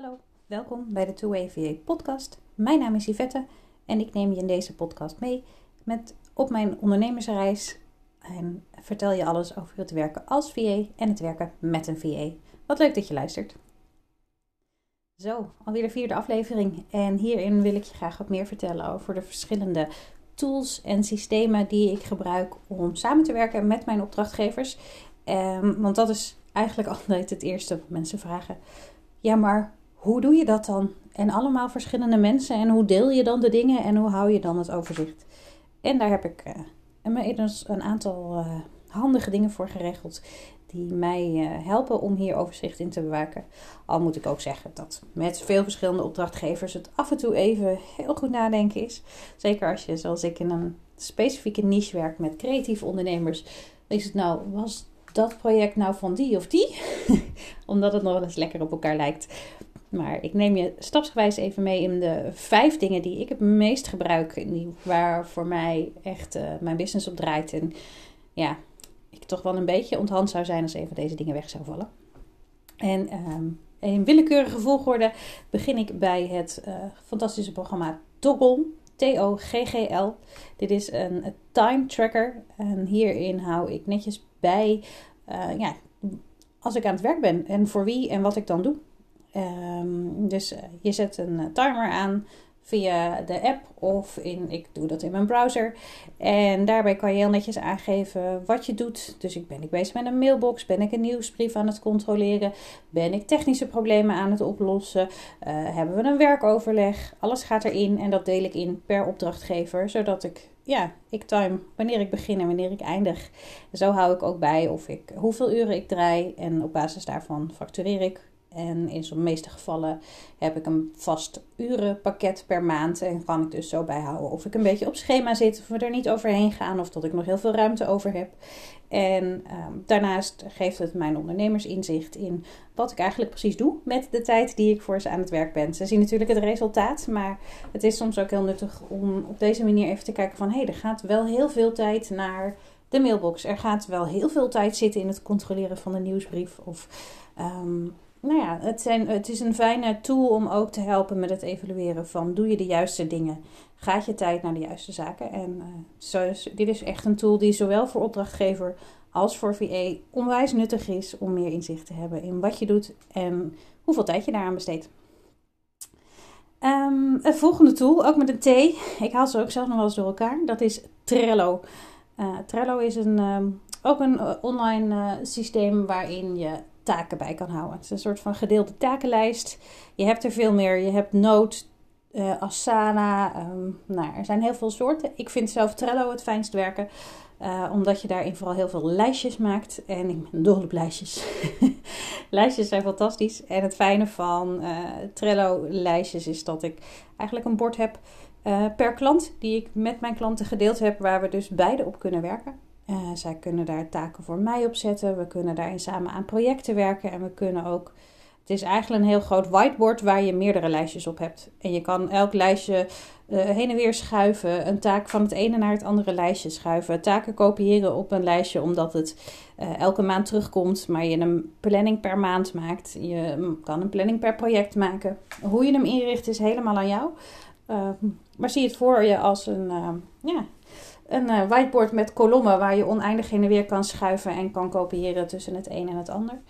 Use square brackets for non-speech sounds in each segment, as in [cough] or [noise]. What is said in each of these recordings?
Hallo, welkom bij de 2 VA podcast. Mijn naam is Yvette en ik neem je in deze podcast mee met op mijn ondernemersreis en vertel je alles over het werken als VA en het werken met een VA. Wat leuk dat je luistert. Zo, alweer de vierde aflevering en hierin wil ik je graag wat meer vertellen over de verschillende tools en systemen die ik gebruik om samen te werken met mijn opdrachtgevers. Um, want dat is eigenlijk [laughs] altijd het eerste wat mensen vragen. Ja, maar hoe doe je dat dan? En allemaal verschillende mensen. En hoe deel je dan de dingen en hoe hou je dan het overzicht? En daar heb ik uh, een aantal uh, handige dingen voor geregeld. Die mij uh, helpen om hier overzicht in te bewaken. Al moet ik ook zeggen dat met veel verschillende opdrachtgevers het af en toe even heel goed nadenken is. Zeker als je, zoals ik, in een specifieke niche werkt met creatieve ondernemers. Is het nou, was dat project nou van die of die? [laughs] Omdat het nog wel eens lekker op elkaar lijkt. Maar ik neem je stapsgewijs even mee in de vijf dingen die ik het meest gebruik. Die, waar voor mij echt uh, mijn business op draait. En ja, ik toch wel een beetje onthand zou zijn als een van deze dingen weg zou vallen. En um, in willekeurige volgorde begin ik bij het uh, fantastische programma Toggle. T-O-G-G-L. Dit is een, een time tracker. En hierin hou ik netjes bij uh, ja, als ik aan het werk ben en voor wie en wat ik dan doe. Um, dus uh, je zet een uh, timer aan via de app of in, ik doe dat in mijn browser. En daarbij kan je heel netjes aangeven wat je doet. Dus ik ben ik bezig met een mailbox, ben ik een nieuwsbrief aan het controleren, ben ik technische problemen aan het oplossen, uh, hebben we een werkoverleg. Alles gaat erin en dat deel ik in per opdrachtgever, zodat ik ja, ik time wanneer ik begin en wanneer ik eindig. Zo hou ik ook bij of ik, hoeveel uren ik draai en op basis daarvan factureer ik en in de meeste gevallen heb ik een vast urenpakket per maand. En kan ik dus zo bijhouden of ik een beetje op schema zit, of we er niet overheen gaan, of dat ik nog heel veel ruimte over heb. En um, daarnaast geeft het mijn ondernemers inzicht in wat ik eigenlijk precies doe met de tijd die ik voor ze aan het werk ben. Ze zien natuurlijk het resultaat, maar het is soms ook heel nuttig om op deze manier even te kijken van hé, hey, er gaat wel heel veel tijd naar de mailbox. Er gaat wel heel veel tijd zitten in het controleren van de nieuwsbrief of um, nou ja, het, zijn, het is een fijne tool om ook te helpen met het evalueren van doe je de juiste dingen? Gaat je tijd naar de juiste zaken? En uh, zo dit is echt een tool die zowel voor opdrachtgever als voor VA onwijs nuttig is om meer inzicht te hebben in wat je doet en hoeveel tijd je daaraan besteedt. Um, een volgende tool, ook met een T. Ik haal ze ook zelf nog wel eens door elkaar. Dat is Trello. Uh, Trello is een, um, ook een uh, online systeem waarin je taken bij kan houden. Het is een soort van gedeelde takenlijst. Je hebt er veel meer. Je hebt Note, uh, Asana. Um, nou, er zijn heel veel soorten. Ik vind zelf Trello het fijnst werken. Uh, omdat je daarin vooral heel veel lijstjes maakt. En ik ben dol op lijstjes. [laughs] lijstjes zijn fantastisch. En het fijne van uh, Trello-lijstjes is dat ik eigenlijk een bord heb per klant. Die ik met mijn klanten gedeeld heb. Waar we dus beide op kunnen werken. Uh, zij kunnen daar taken voor mij op zetten. We kunnen daarin samen aan projecten werken. En we kunnen ook. Het is eigenlijk een heel groot whiteboard waar je meerdere lijstjes op hebt. En je kan elk lijstje uh, heen en weer schuiven. Een taak van het ene naar het andere lijstje schuiven. Taken kopiëren op een lijstje omdat het uh, elke maand terugkomt. Maar je een planning per maand maakt. Je kan een planning per project maken. Hoe je hem inricht is helemaal aan jou. maar zie het voor je als een. ja, een uh, whiteboard met kolommen waar je oneindig heen en weer kan schuiven en kan kopiëren tussen het een en het ander.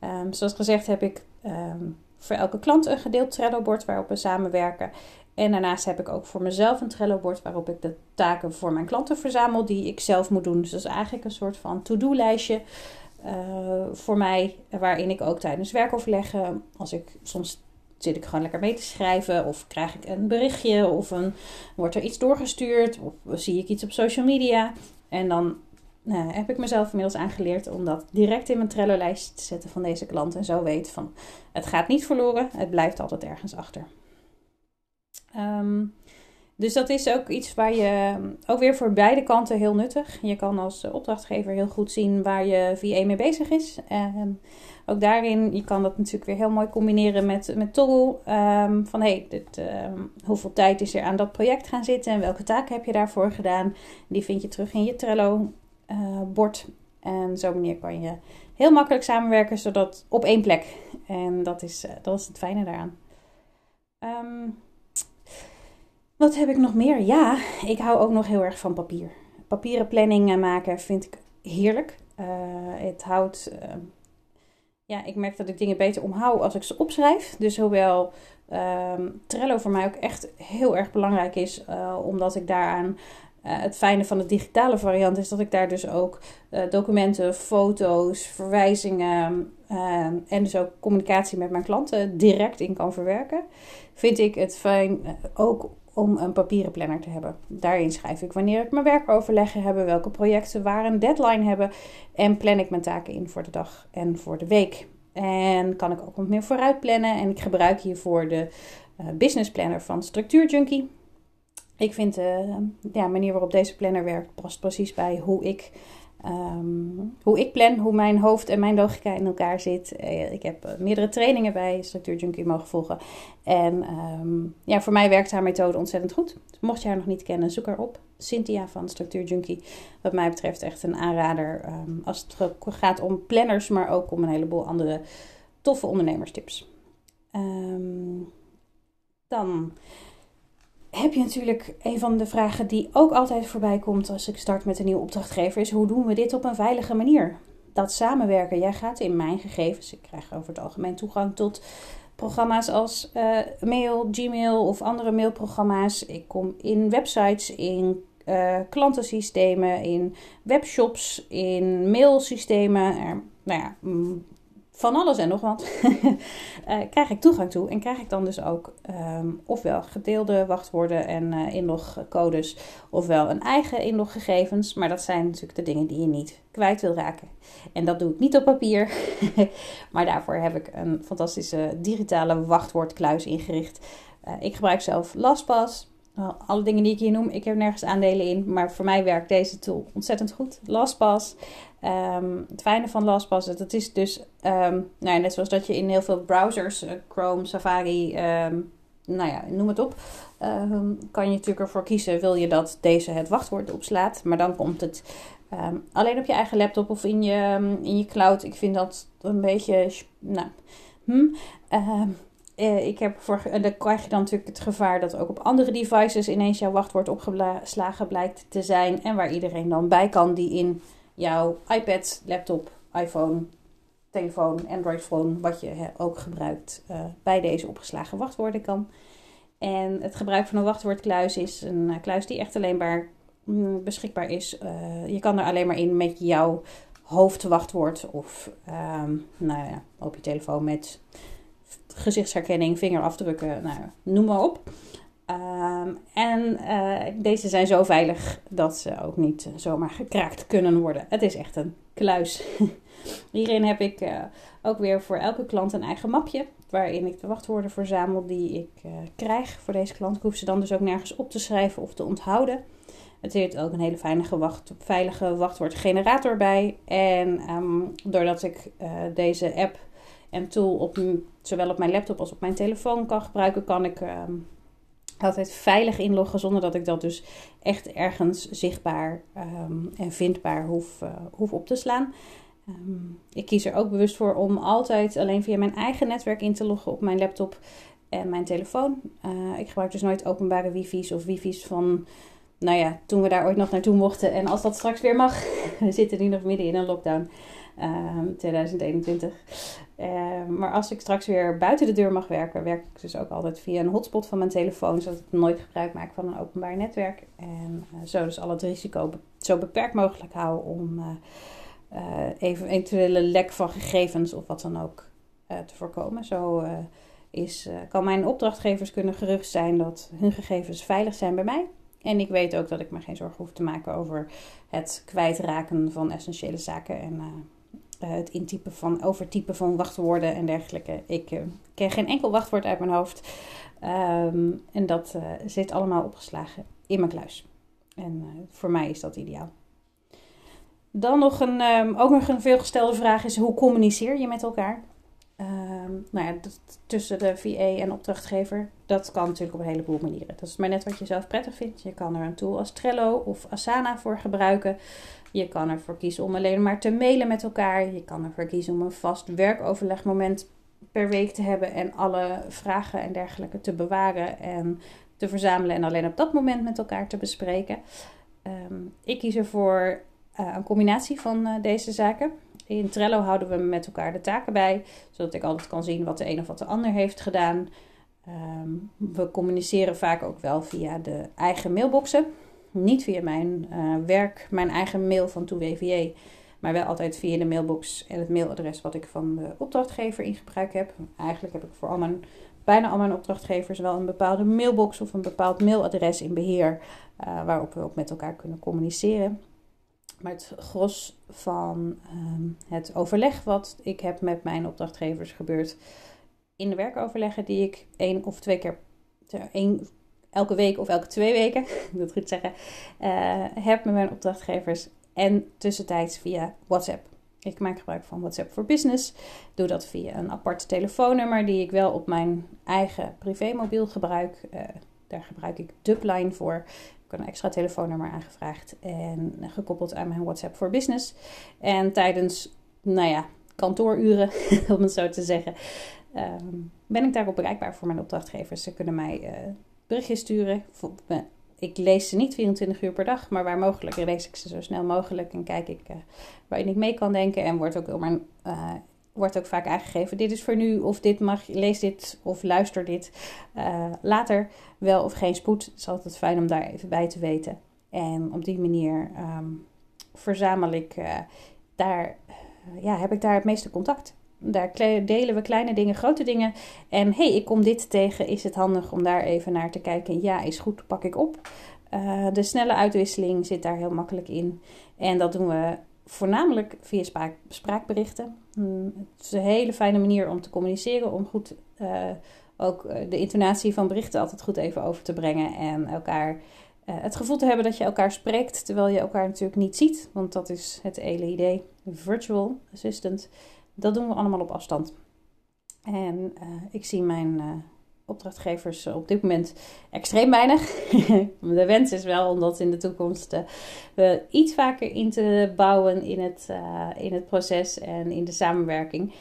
Um, zoals gezegd heb ik um, voor elke klant een gedeeld Trello-bord waarop we samenwerken. En daarnaast heb ik ook voor mezelf een Trello-bord waarop ik de taken voor mijn klanten verzamel die ik zelf moet doen. Dus dat is eigenlijk een soort van to-do-lijstje uh, voor mij, waarin ik ook tijdens werkoverleggen, als ik soms zit ik gewoon lekker mee te schrijven. Of krijg ik een berichtje. Of een, wordt er iets doorgestuurd. Of zie ik iets op social media. En dan nou, heb ik mezelf inmiddels aangeleerd om dat direct in mijn Trello-lijst te zetten van deze klant. En zo weet van het gaat niet verloren. Het blijft altijd ergens achter. Um, dus dat is ook iets waar je ook weer voor beide kanten heel nuttig. Je kan als opdrachtgever heel goed zien waar je VA mee bezig is. En ook daarin, je kan dat natuurlijk weer heel mooi combineren met, met Toggle. Um, van hey, um, hoeveel tijd is er aan dat project gaan zitten en welke taken heb je daarvoor gedaan? Die vind je terug in je Trello-bord. Uh, en zo manier kan je heel makkelijk samenwerken, zodat op één plek. En dat is, dat is het fijne daaraan. Ehm, wat heb ik nog meer? Ja, ik hou ook nog heel erg van papier. Papieren planning maken vind ik heerlijk. het houdt ja, ik merk dat ik dingen beter omhoud als ik ze opschrijf. Dus hoewel um, Trello voor mij ook echt heel erg belangrijk is, uh, omdat ik daaraan uh, het fijne van de digitale variant is dat ik daar dus ook documenten, foto's, verwijzingen ehm, en dus ook communicatie met mijn klanten direct in kan verwerken. Vind ik het fijn ook om een papieren planner te hebben. Daarin schrijf ik wanneer ik mijn werkoverleggen heb, welke projecten waar een deadline hebben en plan ik mijn taken in voor de dag en voor de week. En kan ik ook wat meer vooruit plannen en ik gebruik hiervoor de uh, business planner van Structuur Junkie. Ik vind de uh, ja, manier waarop deze planner werkt past precies bij hoe ik Um, hoe ik plan, hoe mijn hoofd en mijn logica in elkaar zit. Uh, ik heb uh, meerdere trainingen bij Structuur Junkie mogen volgen. En um, ja, voor mij werkt haar methode ontzettend goed. mocht je haar nog niet kennen, zoek haar op. Cynthia van Structuur Junkie. Wat mij betreft echt een aanrader um, als het gaat om planners, maar ook om een heleboel andere toffe ondernemerstips. dan heb je natuurlijk een van de vragen die ook altijd voorbij komt als ik start met een nieuwe opdrachtgever, is hoe doen we dit op een veilige manier? Dat samenwerken. Jij gaat in mijn gegevens, ik krijg over het algemeen toegang tot programma's als uh, mail, Gmail of andere mailprogramma's. Ik kom in websites, in uh, klantensystemen, in webshops, in mailsystemen. Er, nou ja, mm, van alles en nog wat, uh, [laughs] krijg ik toegang toe. En krijg ik dan dus ook um, ofwel gedeelde wachtwoorden en uh, inlogcodes, ofwel een eigen inloggegevens. Maar dat zijn natuurlijk de dingen die je niet kwijt wil raken. En dat doe ik niet op papier, [laughs] maar daarvoor heb ik een fantastische digitale wachtwoordkluis ingericht. Uh, ik gebruik zelf LastPass. Alle dingen die ik hier noem, ik heb nergens aandelen in, maar voor mij werkt deze tool ontzettend goed. LastPass. Um, het fijne van LastPass, dat is dus, um, nou ja, net zoals dat je in heel veel browsers, uh, Chrome, Safari, um, nou ja, noem het op, kan je natuurlijk ervoor kiezen, wil je dat deze het wachtwoord opslaat. Maar dan komt het alleen op je eigen laptop of in je, in je cloud. Ik vind dat een beetje, nou, hm, uh, ik heb voor, en dan krijg je dan natuurlijk het gevaar dat ook op andere devices ineens jouw wachtwoord opgeslagen blijkt te zijn. En waar iedereen dan bij kan die in jouw iPad, laptop, iPhone, telefoon, Android phone, wat je ook gebruikt, uh, bij deze opgeslagen wachtwoorden kan. En het gebruik van een wachtwoordkluis is een kluis die echt alleen maar mm, beschikbaar is. Je kan er alleen maar in met jouw hoofdwachtwoord of um, nou ja, op je telefoon met gezichtsherkenning, vingerafdrukken, nou, noem maar op. Um, en uh, deze zijn zo veilig dat ze ook niet zomaar gekraakt kunnen worden. Het is echt een kluis. [laughs] Hierin heb ik uh, ook weer voor elke klant een eigen mapje. Waarin ik de wachtwoorden verzamel die ik krijg voor deze klant. Ik hoef ze dan dus ook nergens op te schrijven of te onthouden. Het heeft ook een hele veilige, veilige wachtwoordgenerator bij. En um, doordat ik deze app en tool op, zowel op mijn laptop als op mijn telefoon kan gebruiken, kan ik um, altijd veilig inloggen zonder dat ik dat dus echt ergens zichtbaar um, en vindbaar hoef, uh, hoef op te slaan. Um, ik kies er ook bewust voor om altijd alleen via mijn eigen netwerk in te loggen op mijn laptop en mijn telefoon. Uh, ik gebruik dus nooit openbare wifi's of wifi's van, nou ja, toen we daar ooit nog naartoe mochten. En als dat straks weer mag, [laughs] we zitten nu nog midden in een lockdown. 2021. Ehm, ehm, maar als ik straks weer buiten de deur mag werken, werk ik dus ook altijd via een hotspot van mijn telefoon, zodat ik nooit gebruik maak van een openbaar netwerk. En uh, zo dus al het risico zo beperkt mogelijk hou om uh, uh, eventuele lek van gegevens of wat dan ook te voorkomen. Zo is, kan mijn opdrachtgevers kunnen gerust zijn dat hun gegevens veilig zijn bij mij. En ik weet ook dat ik me geen zorgen hoef te maken over het kwijtraken van essentiële zaken en het intypen van, overtypen van wachtwoorden en dergelijke. Ik uh, ken geen enkel wachtwoord uit mijn hoofd. Um, en dat uh, zit allemaal opgeslagen in mijn kluis. En voor mij is dat ideaal. Dan nog een, um, ook nog een veelgestelde vraag is: hoe communiceer je met elkaar? Um, nou ja, tussen de VA en opdrachtgever. Dat kan natuurlijk op een heleboel manieren. Dat is maar net wat je zelf prettig vindt. Je kan er een tool als Trello of Asana voor gebruiken. Je kan ervoor kiezen om alleen maar te mailen met elkaar. Je kan ervoor kiezen om een vast werkoverlegmoment per week te hebben en alle vragen en dergelijke te bewaren en te verzamelen en alleen op dat moment met elkaar te bespreken. Ehm, ik kies ervoor uh, een combinatie van uh, deze zaken. In Trello houden we met elkaar de taken bij, zodat ik altijd kan zien wat de een of wat de ander heeft gedaan. Um, we communiceren vaak ook wel via de eigen mailboxen. Niet via mijn uh, werk, mijn eigen mail van ToeWVA, maar wel altijd via de mailbox en het mailadres wat ik van de opdrachtgever in gebruik heb. Eigenlijk heb ik voor bijna al mijn opdrachtgevers wel een bepaalde mailbox of een bepaald mailadres in beheer, uh, waarop we ook met elkaar kunnen communiceren. Maar het gros van um, het overleg wat ik heb met mijn opdrachtgevers gebeurt in de werkoverleggen die ik één of twee keer, één, elke week of elke twee weken, [laughs] ik moet het goed zeggen, uh, heb met mijn opdrachtgevers en tussentijds via WhatsApp. Ik maak gebruik van WhatsApp voor Business. Doe dat via een apart telefoonnummer die ik wel op mijn eigen privémobiel gebruik. Uh, daar gebruik ik Dubline voor een extra telefoonnummer aangevraagd en gekoppeld aan mijn WhatsApp voor Business. En tijdens, nou ja, kantooruren, [laughs] om het zo te zeggen, ehm, ben ik daarop bereikbaar voor mijn opdrachtgevers. Ze kunnen mij uh, berichtjes sturen. Ik lees ze niet 24 uur per dag, maar waar mogelijk lees ik ze zo snel mogelijk en kijk ik uh, waarin ik mee kan denken. En wordt ook wordt ook vaak aangegeven: dit is voor nu, of dit mag, lees dit of luister dit. Uh, later wel of geen spoed. Het is altijd fijn om daar even bij te weten. En op die manier um, verzamel ik daar, ja, heb ik daar het meeste contact. Daar delen we kleine dingen, grote dingen. En hey, ik kom dit tegen. Is het handig om daar even naar te kijken? Ja, is goed, pak ik op. de snelle uitwisseling zit daar heel makkelijk in. En dat doen we voornamelijk via spraak, spraakberichten. Hmm, het is een hele fijne manier om te communiceren, om goed uh, ook eh, de intonatie van berichten altijd goed even over te brengen en elkaar het gevoel te hebben dat je elkaar spreekt, terwijl je elkaar natuurlijk niet ziet, want dat is het hele idee. Virtual assistant, dat doen we allemaal op afstand. En ik zie mijn opdrachtgevers op dit moment extreem weinig. [laughs] de wens is wel om dat in de toekomst uh, iets vaker in te bouwen in het, in het proces en in de samenwerking.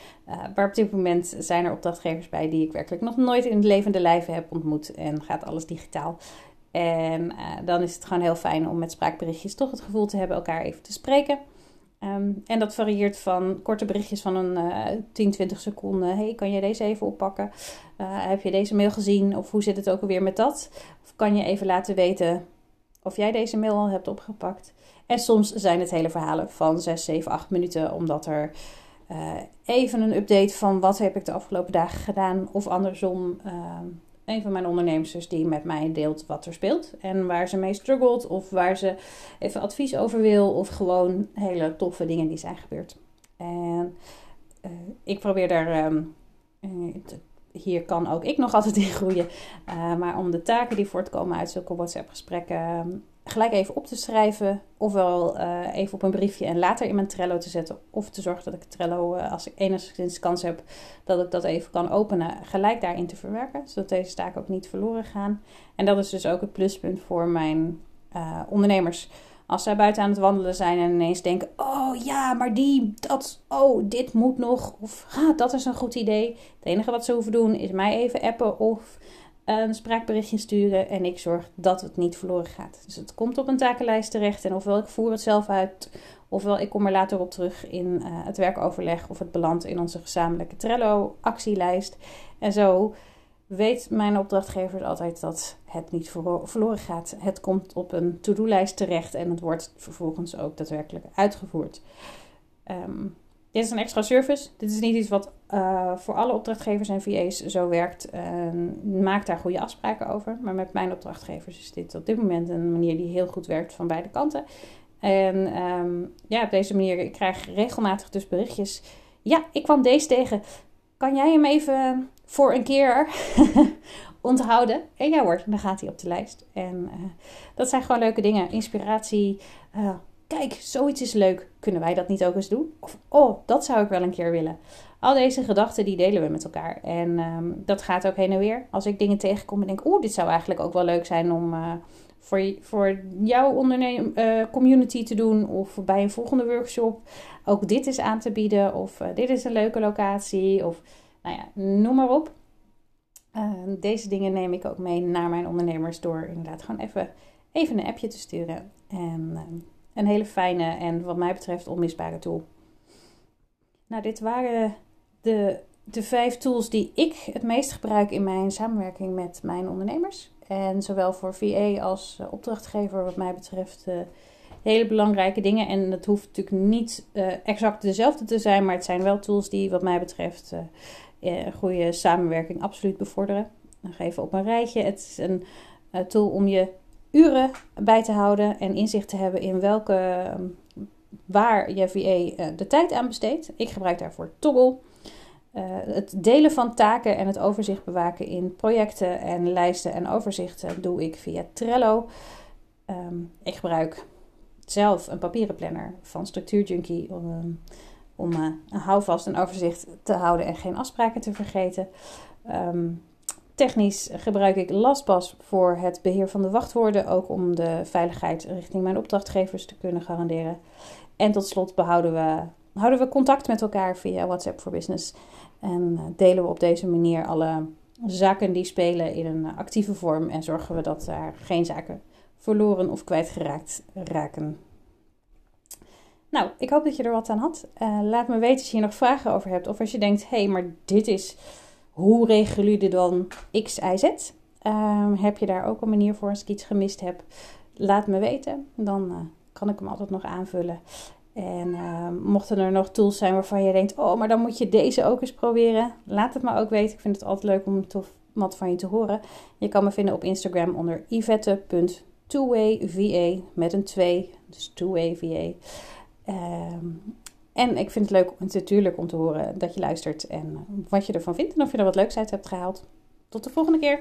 Maar op dit moment zijn er opdrachtgevers bij die ik werkelijk nog nooit in het levende lijven heb ontmoet en gaat alles digitaal. En dan is het gewoon heel fijn om met spraakberichtjes toch het gevoel te hebben elkaar even te spreken. Um, en dat varieert van korte berichtjes van een uh, 10, 20 seconden. hey, kan je deze even oppakken? Uh, heb je deze mail gezien? Of hoe zit het ook alweer met dat? Of kan je even laten weten of jij deze mail al hebt opgepakt? En soms zijn het hele verhalen van 6, 7, 8 minuten, omdat er uh, even een update van wat heb ik de afgelopen dagen gedaan, of andersom ehm, een van mijn ondernemers die met mij deelt wat er speelt en waar ze mee struggelt of waar ze even advies over wil of gewoon hele toffe dingen die zijn gebeurd. En uh, ik probeer daar, um, hier kan ook ik nog [laughs] altijd in groeien, uh, maar om de taken die voortkomen uit zulke WhatsApp gesprekken gelijk even op te schrijven. Ofwel uh, even op een briefje en later in mijn Trello te zetten. Of te zorgen dat ik Trello, uh, als ik enigszins kans heb, dat ik dat even kan openen, gelijk daarin te verwerken. Zodat deze taken ook niet verloren gaan. En dat is dus ook het pluspunt voor mijn uh, ondernemers. Als zij buiten aan het wandelen zijn en ineens denken: Oh ja, maar die, dat, oh, dit moet nog. Of ah, dat is een goed idee. Het enige wat ze hoeven doen is mij even appen of een spraakberichtje sturen en ik zorg dat het niet verloren gaat. Dus het komt op een takenlijst terecht en ofwel ik voer het zelf uit, ofwel ik kom er later op terug in uh, het werkoverleg of het belandt in onze gezamenlijke Trello-actielijst. En zo weet mijn opdrachtgever altijd dat het niet verloren gaat. Het komt op een to-do-lijst terecht en het wordt vervolgens ook daadwerkelijk uitgevoerd. Um, dit is een extra service. Dit is niet iets wat uh, voor alle opdrachtgevers en VA's zo werkt. Uh, maak daar goede afspraken over. Maar met mijn opdrachtgevers is dit op dit moment een manier die heel goed werkt van beide kanten. En um, ja, op deze manier ik krijg regelmatig dus berichtjes. Ja, ik kwam deze tegen. Kan jij hem even voor een keer [laughs] onthouden? En ja hoor, dan gaat hij op de lijst. En uh, dat zijn gewoon leuke dingen. Inspiratie, uh, kijk, zoiets is leuk. Kunnen wij dat niet ook eens doen? Of, oh, dat zou ik wel een keer willen. Al deze gedachten die delen we met elkaar. En ehm, dat gaat ook heen en weer. Als ik dingen tegenkom en denk, oeh, dit zou eigenlijk ook wel leuk zijn om uh, voor, voor jouw onderneem, uh, community te doen. Of bij een volgende workshop ook dit is aan te bieden. Of uh, dit is een leuke locatie. Of nou ja, noem maar op. deze dingen neem ik ook mee naar mijn ondernemers door inderdaad gewoon even, even een appje te sturen. En ehm, een hele fijne en wat mij betreft onmisbare tool. Nou, dit waren de, de vijf tools die ik het meest gebruik in mijn samenwerking met mijn ondernemers. En zowel voor VA als uh, opdrachtgever, wat mij betreft, uh, hele belangrijke dingen. En het hoeft natuurlijk niet uh, exact dezelfde te zijn, maar het zijn wel tools die, wat mij betreft, een goede samenwerking absoluut bevorderen. Nog even op een rijtje. Het is een tool om je uren bij te houden en inzicht te hebben in welke, waar je VA de tijd aan besteedt. Ik gebruik daarvoor Toggle. Uh, het delen van taken en het overzicht bewaken in projecten en lijsten en overzichten doe ik via Trello. Um, ik gebruik zelf een papieren planner van Structuur Junkie om, om uh, een houvast en overzicht te houden en geen afspraken te vergeten. Um, technisch gebruik ik LastPass voor het beheer van de wachtwoorden, ook om de veiligheid richting mijn opdrachtgevers te kunnen garanderen. En tot slot behouden we, houden we contact met elkaar via WhatsApp for Business. En eh, delen we op deze manier alle zaken die spelen in een actieve vorm en zorgen we dat daar geen zaken verloren of kwijtgeraakt raken. Nou, ik hoop dat je er wat aan had. Uh, laat me weten als je hier nog vragen over hebt. Of als je denkt, hé, hey, maar dit is, hoe regelen jullie dan X, Y, Z? Uh, heb je daar ook een manier voor als ik iets gemist heb? Laat me weten. Dan kan ik hem altijd nog aanvullen. En uh, mochten er nog tools zijn waarvan je denkt, oh, maar dan moet je deze ook eens proberen. Laat het me ook weten. Ik vind het altijd leuk om tof wat van je te horen. Je kan me vinden op Instagram onder ivette.twayva met een 2, dus twayva. Um, ehm, en ik vind het leuk natuurlijk om te horen dat je luistert en wat je ervan vindt en of je er wat leuks uit hebt gehaald. Tot de volgende keer.